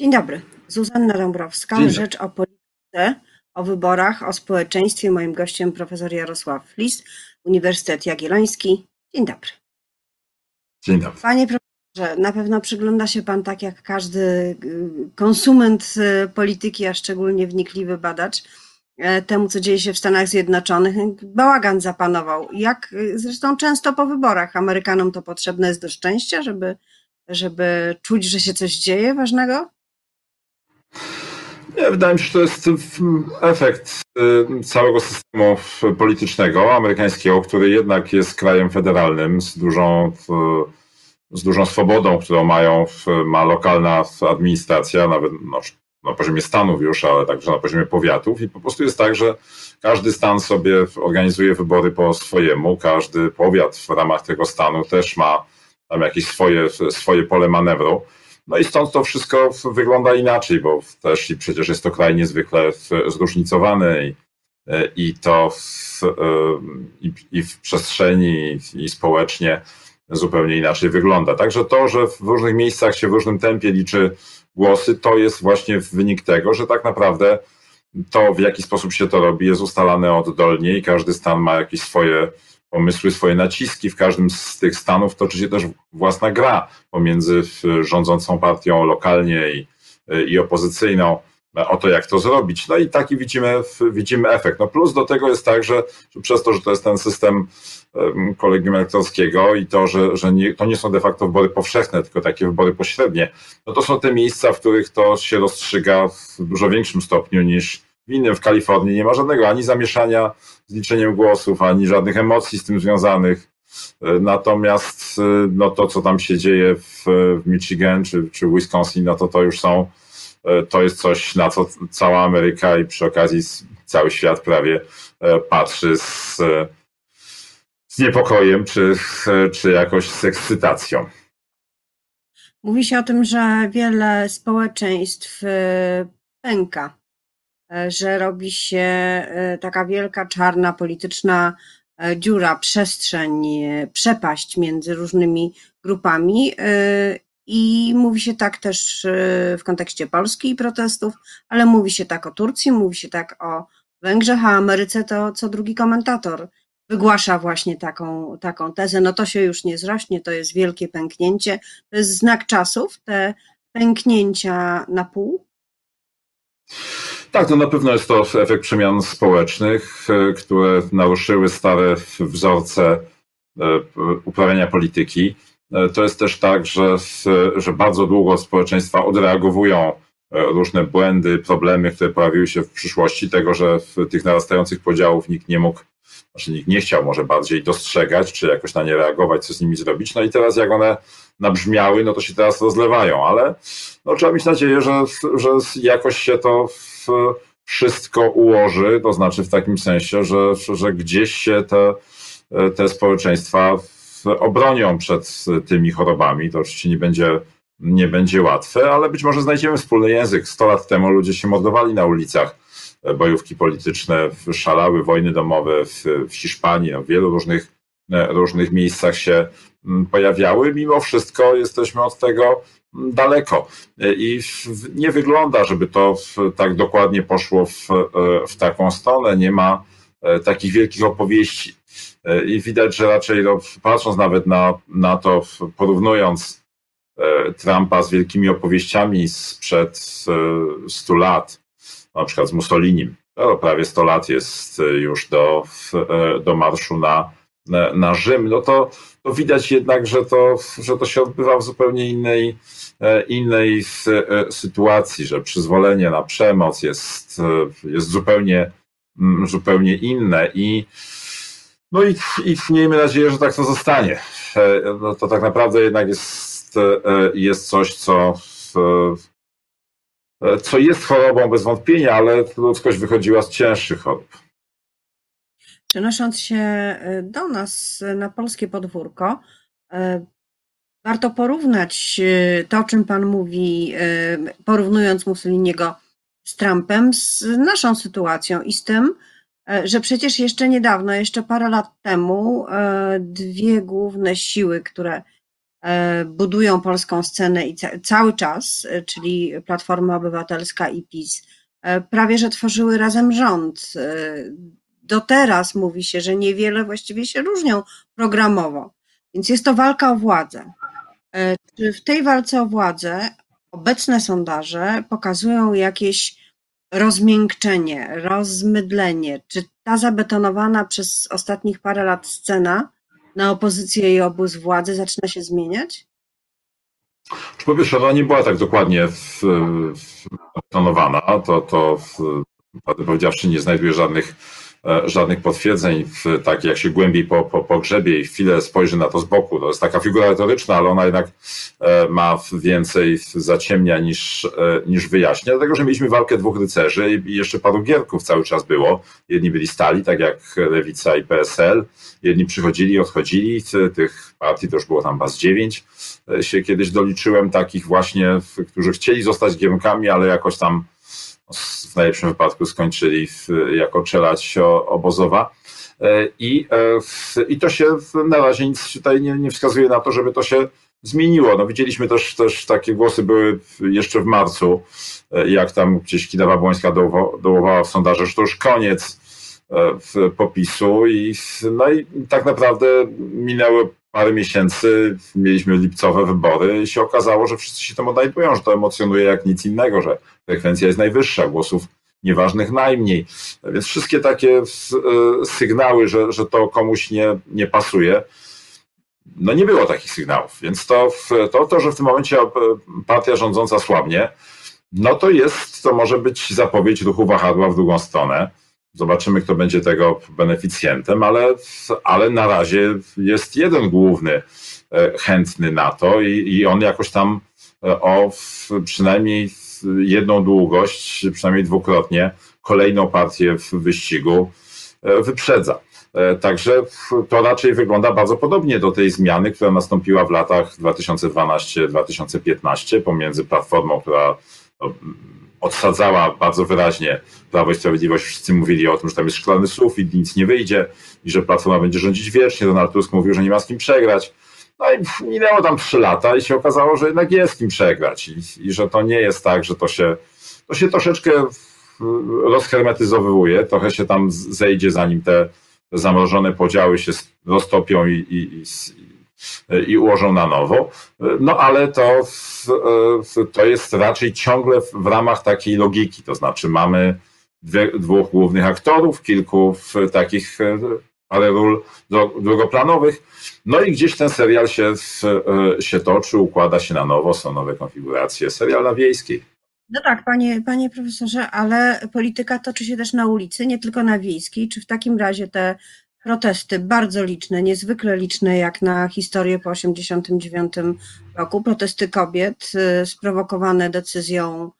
Dzień dobry. Zuzanna Dąbrowska, Dzień Rzecz o Polityce, o wyborach, o społeczeństwie. Moim gościem profesor Jarosław Lis, Uniwersytet Jagielloński. Dzień dobry. Dzień dobry. Panie profesorze, na pewno przygląda się pan tak jak każdy y, konsument y, polityki, a szczególnie wnikliwy badacz, e, temu, co dzieje się w Stanach Zjednoczonych. Bałagan zapanował. Jak y, zresztą często po wyborach. Amerykanom to potrzebne jest do szczęścia, żeby, żeby czuć, że się coś dzieje ważnego? Nie, wydaje mi się, że to jest efekt y, całego systemu politycznego amerykańskiego, który jednak jest krajem federalnym z dużą, z dużą swobodą, którą mają, ma lokalna administracja, nawet no, na poziomie stanów już, ale także na poziomie powiatów i po prostu jest tak, że każdy stan sobie organizuje wybory po swojemu, każdy powiat w ramach tego stanu też ma tam jakieś swoje, swoje pole manewru. No i stąd to wszystko wygląda inaczej, bo też i przecież jest to kraj niezwykle zróżnicowany i, i to w, i, i w przestrzeni, i społecznie zupełnie inaczej wygląda. Także to, że w różnych miejscach się w różnym tempie liczy głosy, to jest właśnie wynik tego, że tak naprawdę to, w jaki sposób się to robi, jest ustalane oddolnie i każdy stan ma jakieś swoje pomysły, swoje naciski. W każdym z tych stanów toczy się też własna gra pomiędzy rządzącą partią lokalnie i, i opozycyjną o to, jak to zrobić. No i taki widzimy, widzimy efekt. No plus do tego jest tak, że, że przez to, że to jest ten system kolegium elektorskiego i to, że, że nie, to nie są de facto wybory powszechne, tylko takie wybory pośrednie, no to są te miejsca, w których to się rozstrzyga w dużo większym stopniu niż w innym. W Kalifornii nie ma żadnego ani zamieszania z liczeniem głosów, ani żadnych emocji z tym związanych. E, natomiast e, no to, co tam się dzieje w, w Michigan czy, czy Wisconsin, no to to już są, e, to jest coś, na co cała Ameryka i przy okazji cały świat prawie patrzy z, z niepokojem, czy, czy jakoś z ekscytacją. Mówi się o tym, że wiele społeczeństw pęka że robi się e, taka wielka, czarna, polityczna e, dziura, przestrzeń, przepaść między różnymi grupami. I mówi się tak też w kontekście Polski i protestów, ale mówi się tak o Turcji, mówi się tak o Węgrzech, a Ameryce to co drugi komentator wygłasza właśnie taką, taką tezę. No to się już nie zrośnie, to jest wielkie pęknięcie. To jest znak czasów, te pęknięcia na pół. Tak, to na pewno jest to efekt przemian społecznych, e, które naruszyły stare wzorce e, uprawiania polityki. E, to jest też tak, że, że bardzo długo społeczeństwa odreagowują różne błędy, problemy, które pojawiły się w przyszłości, tego, że w tych narastających podziałów nikt nie mógł, znaczy nikt nie chciał może bardziej dostrzegać, czy jakoś na nie reagować, co z nimi zrobić. No i teraz jak one nabrzmiały, no to się teraz rozlewają, ale no, trzeba mieć nadzieję, że, że jakoś się to wszystko ułoży, to znaczy w takim sensie, że, że gdzieś się te, te społeczeństwa obronią przed tymi chorobami. To oczywiście nie będzie, nie będzie łatwe, ale być może znajdziemy wspólny język. Sto lat temu ludzie się mordowali na ulicach, bojówki polityczne szalały, wojny domowe w, w Hiszpanii, no w wielu różnych, różnych miejscach się mm, pojawiały. Mimo wszystko jesteśmy od tego daleko. I nie wygląda, żeby to tak dokładnie poszło w, w taką stronę. Nie ma e, takich wielkich opowieści. E, I widać, że raczej no, patrząc nawet na, na to, porównując e, Trumpa z wielkimi opowieściami sprzed 100 lat, na przykład z Mussolinim, prawie 100 lat jest już do, do marszu na, na Rzym, no to, to widać jednak, że to, że to się odbywa w zupełnie innej, E, innej e, sytuacji, że przyzwolenie na przemoc jest, e, jest zupełnie, mm, zupełnie inne i no i, i miejmy nadzieję, że tak to zostanie. No to tak naprawdę jednak jest, jest coś, co, co jest chorobą bez wątpienia, ale ludzkość wychodziła z cięższych chorób. Przenosząc się do nas na polskie podwórko, Warto porównać e, to, o czym Pan mówi, e, porównując Mussoliniego z Trumpem, z naszą sytuacją i z tym, e, że przecież jeszcze niedawno, jeszcze parę lat temu, dwie główne siły, które budują polską scenę i ca cały czas, czyli Platforma Obywatelska i PiS, prawie że tworzyły razem rząd. Do teraz mówi się, że niewiele właściwie się różnią programowo, więc jest to walka o władzę. Czy w tej walce o władzę obecne sondaże pokazują jakieś rozmiękczenie, rozmydlenie? Czy ta zabetonowana przez ostatnich parę lat scena na opozycję i obóz władzy zaczyna się zmieniać? Po pierwsze, ona nie była tak dokładnie zabetonowana. To, to prawdę powiedziawszy, nie znajduje żadnych żadnych potwierdzeń, w, tak jak się głębiej po, po, pogrzebie i chwilę spojrzy na to z boku. To jest taka figura retoryczna, ale ona jednak e, ma więcej zaciemnia niż, e, niż wyjaśnia, dlatego że mieliśmy walkę dwóch rycerzy i jeszcze paru gierków cały czas było. Jedni byli stali, tak jak Lewica i PSL, jedni przychodzili i odchodzili, tych partii to już było tam was dziewięć, się kiedyś doliczyłem, takich właśnie, którzy chcieli zostać gierkami, ale jakoś tam w najlepszym wypadku skończyli w, jako czelać obozowa. E, I, e, I to się na razie nic tutaj nie, nie wskazuje na to, żeby to się zmieniło. No widzieliśmy też, też takie głosy były jeszcze w marcu, e, jak tam gdzieś Kidawa Błońska dołowała w sondaże, że to już koniec w popisu i, no i tak naprawdę minęły parę miesięcy, mieliśmy lipcowe wybory i się okazało, że wszyscy się tam odnajdują, że to emocjonuje jak nic innego, że frekwencja jest najwyższa, głosów nieważnych najmniej. Więc wszystkie takie e, sygnały, że, że to komuś nie, nie pasuje, no nie było takich sygnałów. Więc to, to, to, że w tym momencie partia rządząca słabnie, no to jest, to może być zapowiedź ruchu wahadła w drugą stronę. Zobaczymy, kto będzie tego beneficjentem, ale, ale na razie jest jeden główny e, chętny na to i, i on jakoś tam e, o przynajmniej jedną długość, przynajmniej dwukrotnie, kolejną partię w wyścigu e, wyprzedza. Także to raczej wygląda bardzo podobnie do tej zmiany, która nastąpiła w latach 2012-2015 pomiędzy Platformą, która no, odsadzała bardzo wyraźnie Prawo i Sprawiedliwość. Wszyscy mówili o tym, że tam jest szklany sufit, nic nie wyjdzie i że Platforma będzie rządzić wiecznie. Donald Tusk mówił, że nie ma z kim przegrać. No i minęło tam trzy lata i się okazało, że jednak jest kim przegrać i, i że to nie jest tak, że to się, to się troszeczkę rozhermetyzowuje, trochę się tam zejdzie, zanim te zamrożone podziały się roztopią i, i, i ułożą na nowo. No ale to, to jest raczej ciągle w ramach takiej logiki, to znaczy mamy dwie, dwóch głównych aktorów, kilku takich e, parę ról drugoplanowych, no i gdzieś ten serial się, e, się toczy, układa się na nowo, są nowe konfiguracje, serial na wiejskiej. No tak, panie, panie profesorze, ale polityka toczy się też na ulicy, nie tylko na wiejskiej. Czy w takim razie te protesty bardzo liczne, niezwykle liczne jak na historię po 1989 roku, protesty kobiet y, sprowokowane decyzją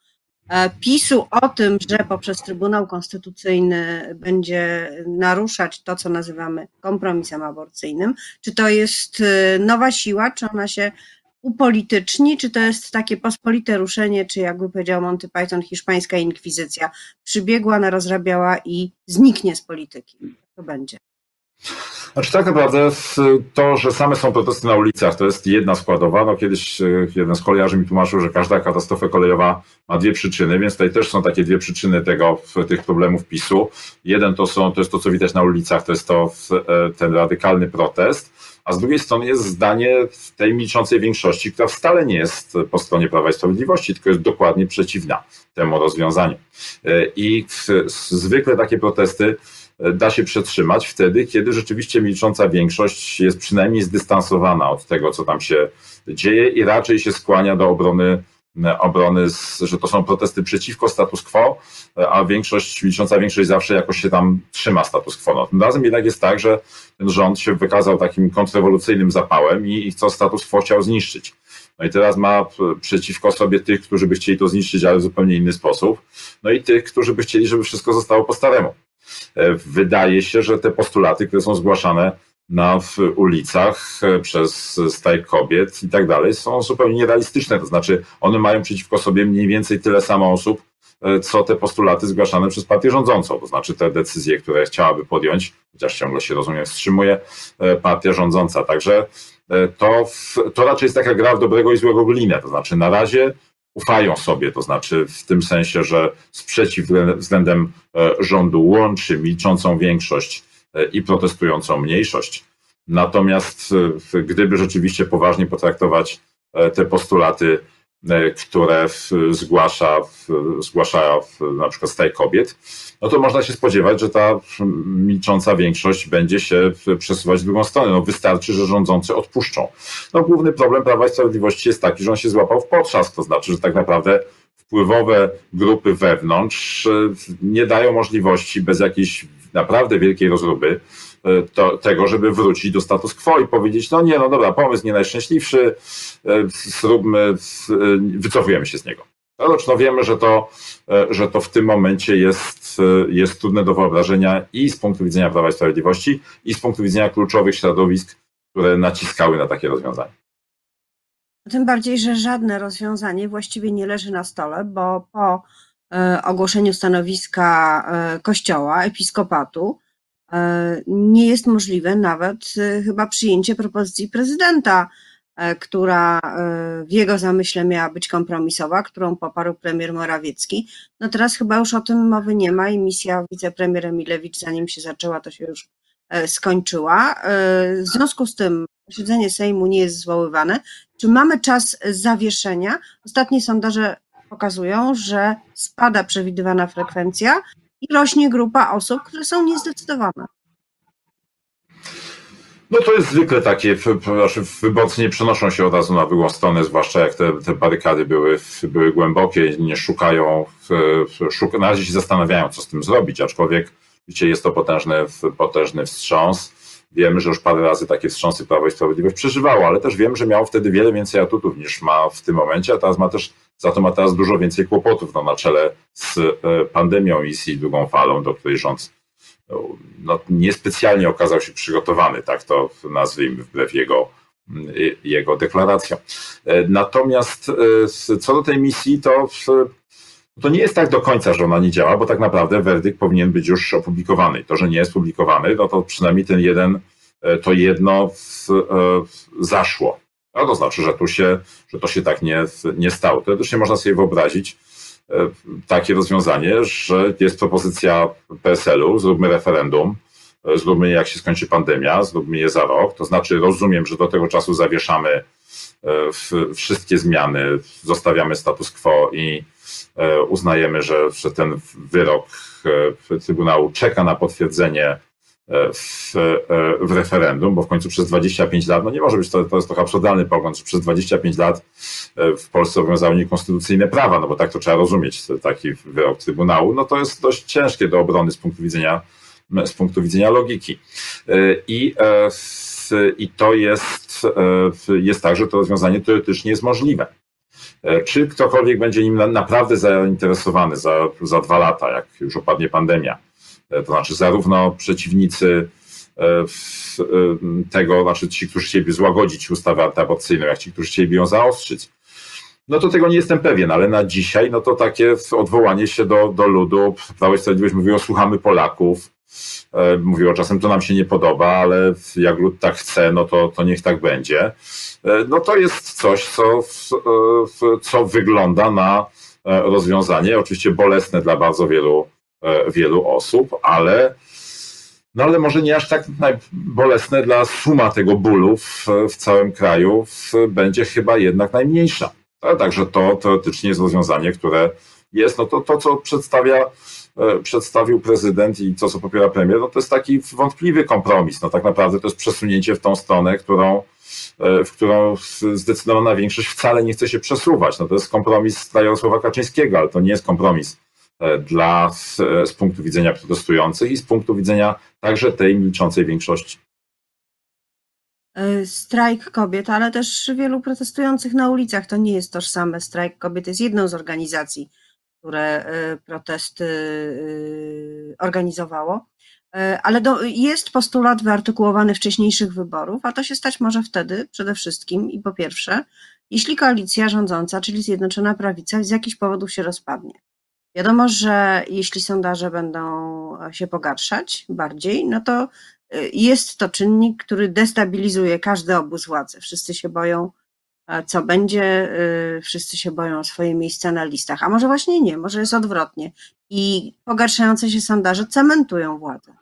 e, PiSu o tym, że poprzez Trybunał Konstytucyjny będzie naruszać to, co nazywamy kompromisem aborcyjnym. Czy to jest y, nowa siła, czy ona się upolityczni, czy to jest takie pospolite ruszenie, czy jakby powiedział Monty Python, hiszpańska inkwizycja przybiegła, narozrabiała i zniknie z polityki. To będzie. Znaczy tak naprawdę to, że same są protesty na ulicach, to jest jedna składowa. No kiedyś e, jeden z kolejarzy mi tłumaczył, że każda katastrofa kolejowa ma dwie przyczyny, więc tutaj też są takie dwie przyczyny tego, tych problemów PiSu. Jeden to są, to jest to, co widać na ulicach, to jest to e, ten radykalny protest, a z drugiej strony jest zdanie tej milczącej większości, która wcale nie jest po stronie Prawa i Sprawiedliwości, tylko jest dokładnie przeciwna temu rozwiązaniu. E, I zwykle takie protesty da się przetrzymać wtedy, kiedy rzeczywiście milcząca większość jest przynajmniej zdystansowana od tego, co tam się dzieje i raczej się skłania do obrony obrony, że to są protesty przeciwko status quo, a większość, milcząca większość zawsze jakoś się tam trzyma status quo. No, tym razem jednak jest tak, że ten rząd się wykazał takim kontrrewolucyjnym zapałem i, i co status quo chciał zniszczyć. No i teraz ma przeciwko sobie tych, którzy by chcieli to zniszczyć, ale w zupełnie inny sposób, no i tych, którzy by chcieli, żeby wszystko zostało po staremu. E, wydaje się, że te postulaty, które są zgłaszane na ulicach przez strajk kobiet i tak dalej są zupełnie nierealistyczne. To znaczy, one mają przeciwko sobie mniej więcej tyle samo osób, co te postulaty zgłaszane przez partię rządzącą. To znaczy, te decyzje, które chciałaby podjąć, chociaż ciągle się rozumiem, wstrzymuje partia rządząca. Także to, to raczej jest taka gra w dobrego i złego glinę. To znaczy, na razie ufają sobie, to znaczy w tym sensie, że sprzeciw względem e, rządu łączy milczącą większość e, i protestującą mniejszość. Natomiast e, gdyby rzeczywiście poważnie potraktować te postulaty które zgłasza, zgłasza na przykład staj kobiet, no to można się spodziewać, że ta milcząca większość będzie się przesuwać w drugą stronę. No wystarczy, że rządzący odpuszczą. No główny problem Prawa i Sprawiedliwości jest taki, że on się złapał w potrzask, to znaczy, że tak naprawdę wpływowe grupy wewnątrz e, nie dają możliwości bez jakiejś naprawdę wielkiej rozruby E, to, tego, żeby wrócić do status quo i powiedzieć, no nie, no dobra, pomysł nie najszczęśliwszy, e, zróbmy, e, wycofujemy się z niego. Lecz no wiemy, że to, że to w tym momencie jest, jest trudne do wyobrażenia i z punktu widzenia Prawa i Sprawiedliwości, i z punktu widzenia kluczowych środowisk, które naciskały na takie rozwiązanie. Tym bardziej, że żadne rozwiązanie właściwie nie leży na stole, bo po ogłoszeniu stanowiska Kościoła, episkopatu, nie jest możliwe nawet e, chyba przyjęcie propozycji prezydenta, e, która w jego zamyśle miała być kompromisowa, którą poparł premier Morawiecki. No teraz chyba już o tym mowy nie ma i misja wicepremier Emilewicz, zanim się zaczęła, to się już skończyła. W związku z tym posiedzenie Sejmu nie jest zwoływane. Czy mamy czas zawieszenia? Ostatnie sondaże pokazują, że spada przewidywana frekwencja i rośnie grupa osób, które są niezdecydowane. No to jest zwykle takie, znaczy wyborcy nie przenoszą się od razu na drugą stronę, zwłaszcza jak te, te barykady były, były głębokie, nie szukają, szuka, na razie się zastanawiają, co z tym zrobić, aczkolwiek wiecie, jest to potężny, potężny wstrząs. Wiemy, że już parę razy takie wstrząsy Prawo i Sprawiedliwość przeżywało, ale też wiem, że miało wtedy wiele więcej atutów niż ma w tym momencie, a teraz ma też, za to ma teraz dużo więcej kłopotów no, na czele z e, pandemią i z drugą falą, do której rząd no, niespecjalnie okazał się przygotowany, tak to nazwijmy, wbrew jego, jego deklaracjom. E, natomiast e, co do tej misji, to to nie jest tak do końca, że ona nie działa, bo tak naprawdę werdykt powinien być już opublikowany. To, że nie jest publikowany, no to przynajmniej ten jeden, e, to jedno w, w zaszło. No to znaczy, że, tu się, że to się tak nie, nie stało. Teoretycznie można sobie wyobrazić e, takie rozwiązanie, że jest propozycja PSL-u, zróbmy referendum, e, zróbmy jak się skończy pandemia, zróbmy je za rok. To znaczy, rozumiem, że do tego czasu zawieszamy wszystkie zmiany, zostawiamy status quo i E, uznajemy, że, że ten wyrok e, Trybunału czeka na potwierdzenie e, w, w, referendum, bo w końcu przez 25 lat, no nie może być, to, to jest trochę absurdalny pogląd, że przez 25 lat w Polsce obowiązały niekonstytucyjne prawa, no bo tak to trzeba rozumieć, taki wyrok Trybunału, no to jest dość ciężkie do obrony z punktu widzenia, z punktu widzenia logiki. I, i to jest, jest tak, że to rozwiązanie teoretycznie jest możliwe. E, czy ktokolwiek będzie nim naprawdę zainteresowany za, za dwa lata, jak już opadnie pandemia? E, to znaczy, zarówno przeciwnicy e, tego, znaczy ci, którzy chcieliby złagodzić ustawę antyaborcyjną, jak ci, którzy chcieliby ją zaostrzyć. No to tego nie jestem pewien, ale na dzisiaj, no to takie odwołanie się do, do ludu, Prawo i Sprawiedliwość mówiło, słuchamy Polaków, E, mówiło czasem, to nam się nie podoba, ale jak lud tak chce, no to, to niech tak będzie. E, no to jest coś, co, co wygląda na e, rozwiązanie, oczywiście bolesne dla bardzo wielu, wielu osób, ale no ale może nie aż tak bolesne dla suma tego bólu w, w całym kraju będzie chyba jednak najmniejsza. Także to teoretycznie jest rozwiązanie, które jest, no to, to co przedstawia E, przedstawił prezydent i to, co popiera premier, no to jest taki wątpliwy kompromis. No tak naprawdę to jest przesunięcie w tą stronę, którą, e, w którą zdecydowana większość wcale nie chce się przesuwać. No to jest kompromis Jarosława Kaczyńskiego, ale to nie jest kompromis e, dla, z punktu widzenia protestujących i z punktu widzenia także tej milczącej większości. Strajk kobiet, ale też wielu protestujących na ulicach to nie jest tożsame. Strajk kobiet jest jedną z organizacji które protesty organizowało. E, ale do, jest postulat wyartykułowany wcześniejszych wyborów, a to się stać może wtedy przede wszystkim i po pierwsze, jeśli koalicja rządząca, czyli Zjednoczona Prawica, z jakichś powodów się rozpadnie. Wiadomo, że jeśli sondaże będą się pogarszać bardziej, no to y, jest to czynnik, który destabilizuje każdy obóz władzy. Wszyscy się boją, co będzie, wszyscy się boją swoje miejsca na listach. A może właśnie nie, może jest odwrotnie. I pogarszające się sondaże cementują władzę.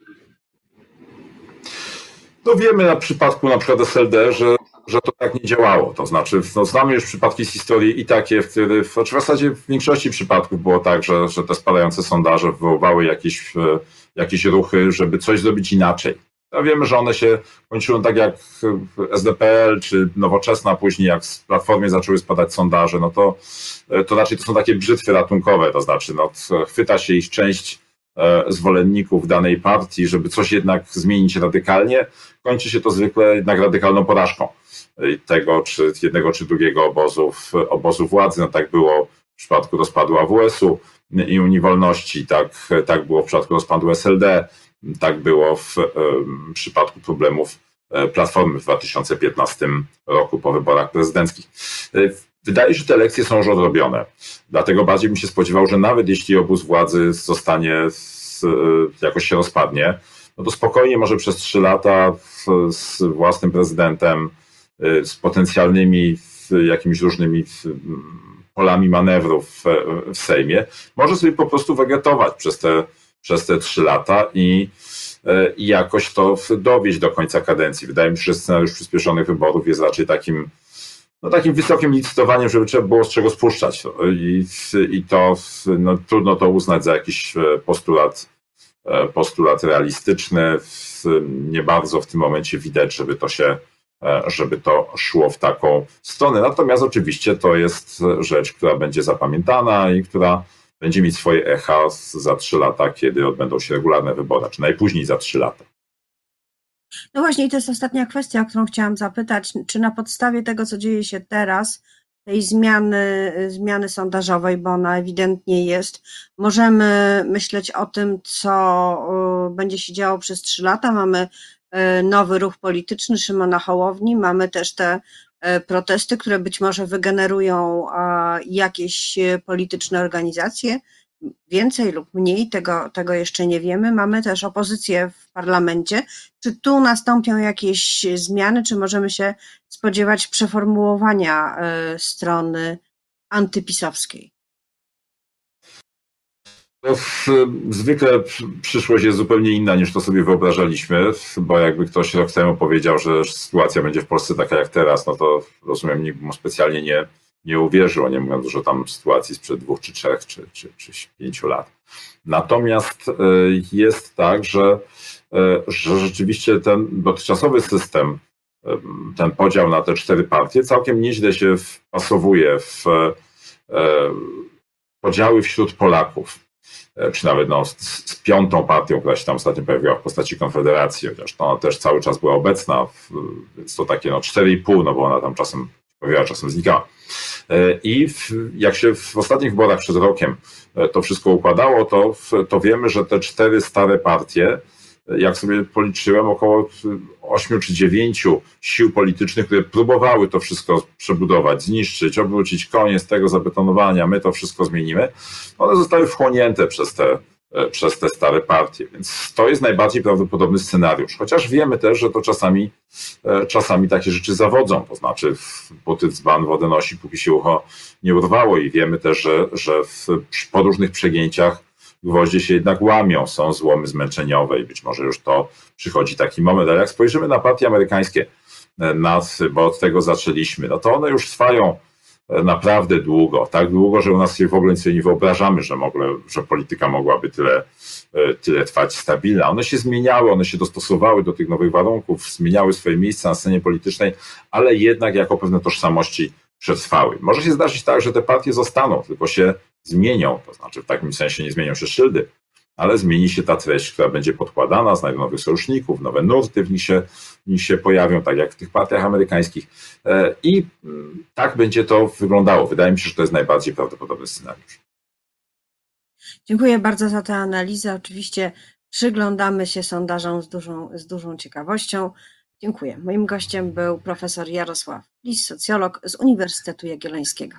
No wiemy na przypadku na przykład SLD, że, że to tak nie działało. To znaczy, no znamy już przypadki z historii i takie, w których, w zasadzie w większości przypadków było tak, że, że te spadające sondaże wywoływały jakieś, e, jakieś ruchy, żeby coś zrobić inaczej. No wiemy, że one się kończyły tak jak SDPL czy Nowoczesna, później jak z Platformie zaczęły spadać sondaże, no to, e, to raczej to są takie brzytwy ratunkowe, to znaczy no, chwyta się ich część zwolenników danej partii, żeby coś jednak zmienić radykalnie, kończy się to zwykle jednak radykalną porażką tego, czy jednego, czy drugiego obozu, obozu władzy. No tak było w przypadku rozpadu AWS-u i Unii Wolności, tak, tak było w przypadku rozpadu SLD, tak było w, w przypadku problemów e, Platformy w 2015 roku po wyborach prezydenckich. E, wydaje się, że te elekcje są już odrobione. Dlatego bardziej bym się spodziewał, że nawet jeśli obóz władzy zostanie z, jakoś się rozpadnie, no to spokojnie może przez trzy lata z własnym prezydentem, y, z potencjalnymi jakimiś różnymi polami manewrów w Sejmie, może sobie po prostu wegetować przez te, przez te trzy lata i, y, i jakoś to dowieść do końca kadencji. Wydaje mi się, że scenariusz przyspieszonych wyborów jest raczej takim no, takim wysokim licytowaniem, żeby trzeba było z czego spuszczać. I, i to no, trudno to uznać za jakiś e, postulat, e, postulat realistyczny. Nie bardzo w tym momencie widać, żeby to się e, żeby to szło w taką stronę. Natomiast oczywiście to jest rzecz, która będzie zapamiętana i która będzie mieć swoje echa za trzy lata, kiedy odbędą się regularne wybory, czy najpóźniej za trzy lata. No właśnie, to jest ostatnia kwestia, o którą chciałam zapytać. Czy na podstawie tego, co dzieje się teraz, tej zmiany, zmiany sondażowej, bo ona ewidentnie jest, możemy myśleć o tym, co będzie się działo przez trzy lata. Mamy e, nowy ruch polityczny Szymona Hołowni, mamy też te e, protesty, które być może wygenerują jakieś polityczne organizacje więcej lub mniej, tego, tego jeszcze nie wiemy. Mamy też opozycję w parlamencie. Czy tu nastąpią jakieś zmiany, czy możemy się spodziewać przeformułowania e, strony antypisowskiej? No, zwykle przyszłość jest zupełnie inna niż to sobie wyobrażaliśmy, bo jakby ktoś rok temu powiedział, że sytuacja będzie w Polsce taka jak teraz, no to rozumiem, nikt mu specjalnie nie, nie uwierzył, nie mówiąc już o tam sytuacji sprzed dwóch, czy trzech, czy, czy, czy pięciu lat. Natomiast e, jest tak, że, e, że rzeczywiście ten dotychczasowy system, e, ten podział na te cztery partie całkiem nieźle się wpasowuje w podziały wśród Polaków czy nawet no, z, z, piątą partią, która się tam ostatnio pojawiła w postaci Konfederacji, chociaż ona też cały czas była obecna, więc to takie no 4,5, no bo ona tam czasem pojawiała, czasem znikała. E, I w, jak się w ostatnich wyborach przed rokiem e, to wszystko układało, to, to wiemy, że te cztery stare partie, e, jak sobie policzyłem, około ośmiu czy dziewięciu sił politycznych, które próbowały to wszystko przebudować, zniszczyć, obrócić koniec tego zabetonowania, my to wszystko zmienimy, one zostały wchłonięte przez te przez te stare partie. Więc to jest najbardziej prawdopodobny scenariusz. Chociaż wiemy też, że to czasami, e, czasami takie rzeczy zawodzą. To znaczy, buty dzban wodę nosi, póki się ucho nie urwało. I wiemy też, że, że w, po różnych przegięciach gwoździe się jednak łamią, są złomy zmęczeniowe i być może już to przychodzi taki moment. Ale jak spojrzymy na partie amerykańskie, e, nad, bo od tego zaczęliśmy, no to one już trwają naprawdę długo, tak długo, że u nas się w ogóle sobie nie wyobrażamy, że, mogły, że polityka mogłaby tyle, e, tyle trwać stabilna. One się zmieniały, one się dostosowały do tych nowych warunków, zmieniały swoje miejsca na scenie politycznej, ale jednak jako pewne tożsamości przetrwały. Może się zdarzyć tak, że te partie zostaną, tylko się zmienią, to znaczy w takim sensie nie zmienią się szyldy, ale zmieni się ta treść, która będzie podkładana, znajdą nowych sojuszników, nowe nurty w nich się, w nich się pojawią, tak jak w tych partiach amerykańskich. E, I mm, tak będzie to wyglądało. Wydaje mi się, że to jest najbardziej prawdopodobny scenariusz. Dziękuję bardzo za tę analizę. Oczywiście przyglądamy się sondażom z dużą, z dużą ciekawością. Dziękuję. Moim gościem był profesor Jarosław Lis, socjolog z Uniwersytetu Jagiellońskiego.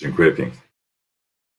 Dziękuję pięknie.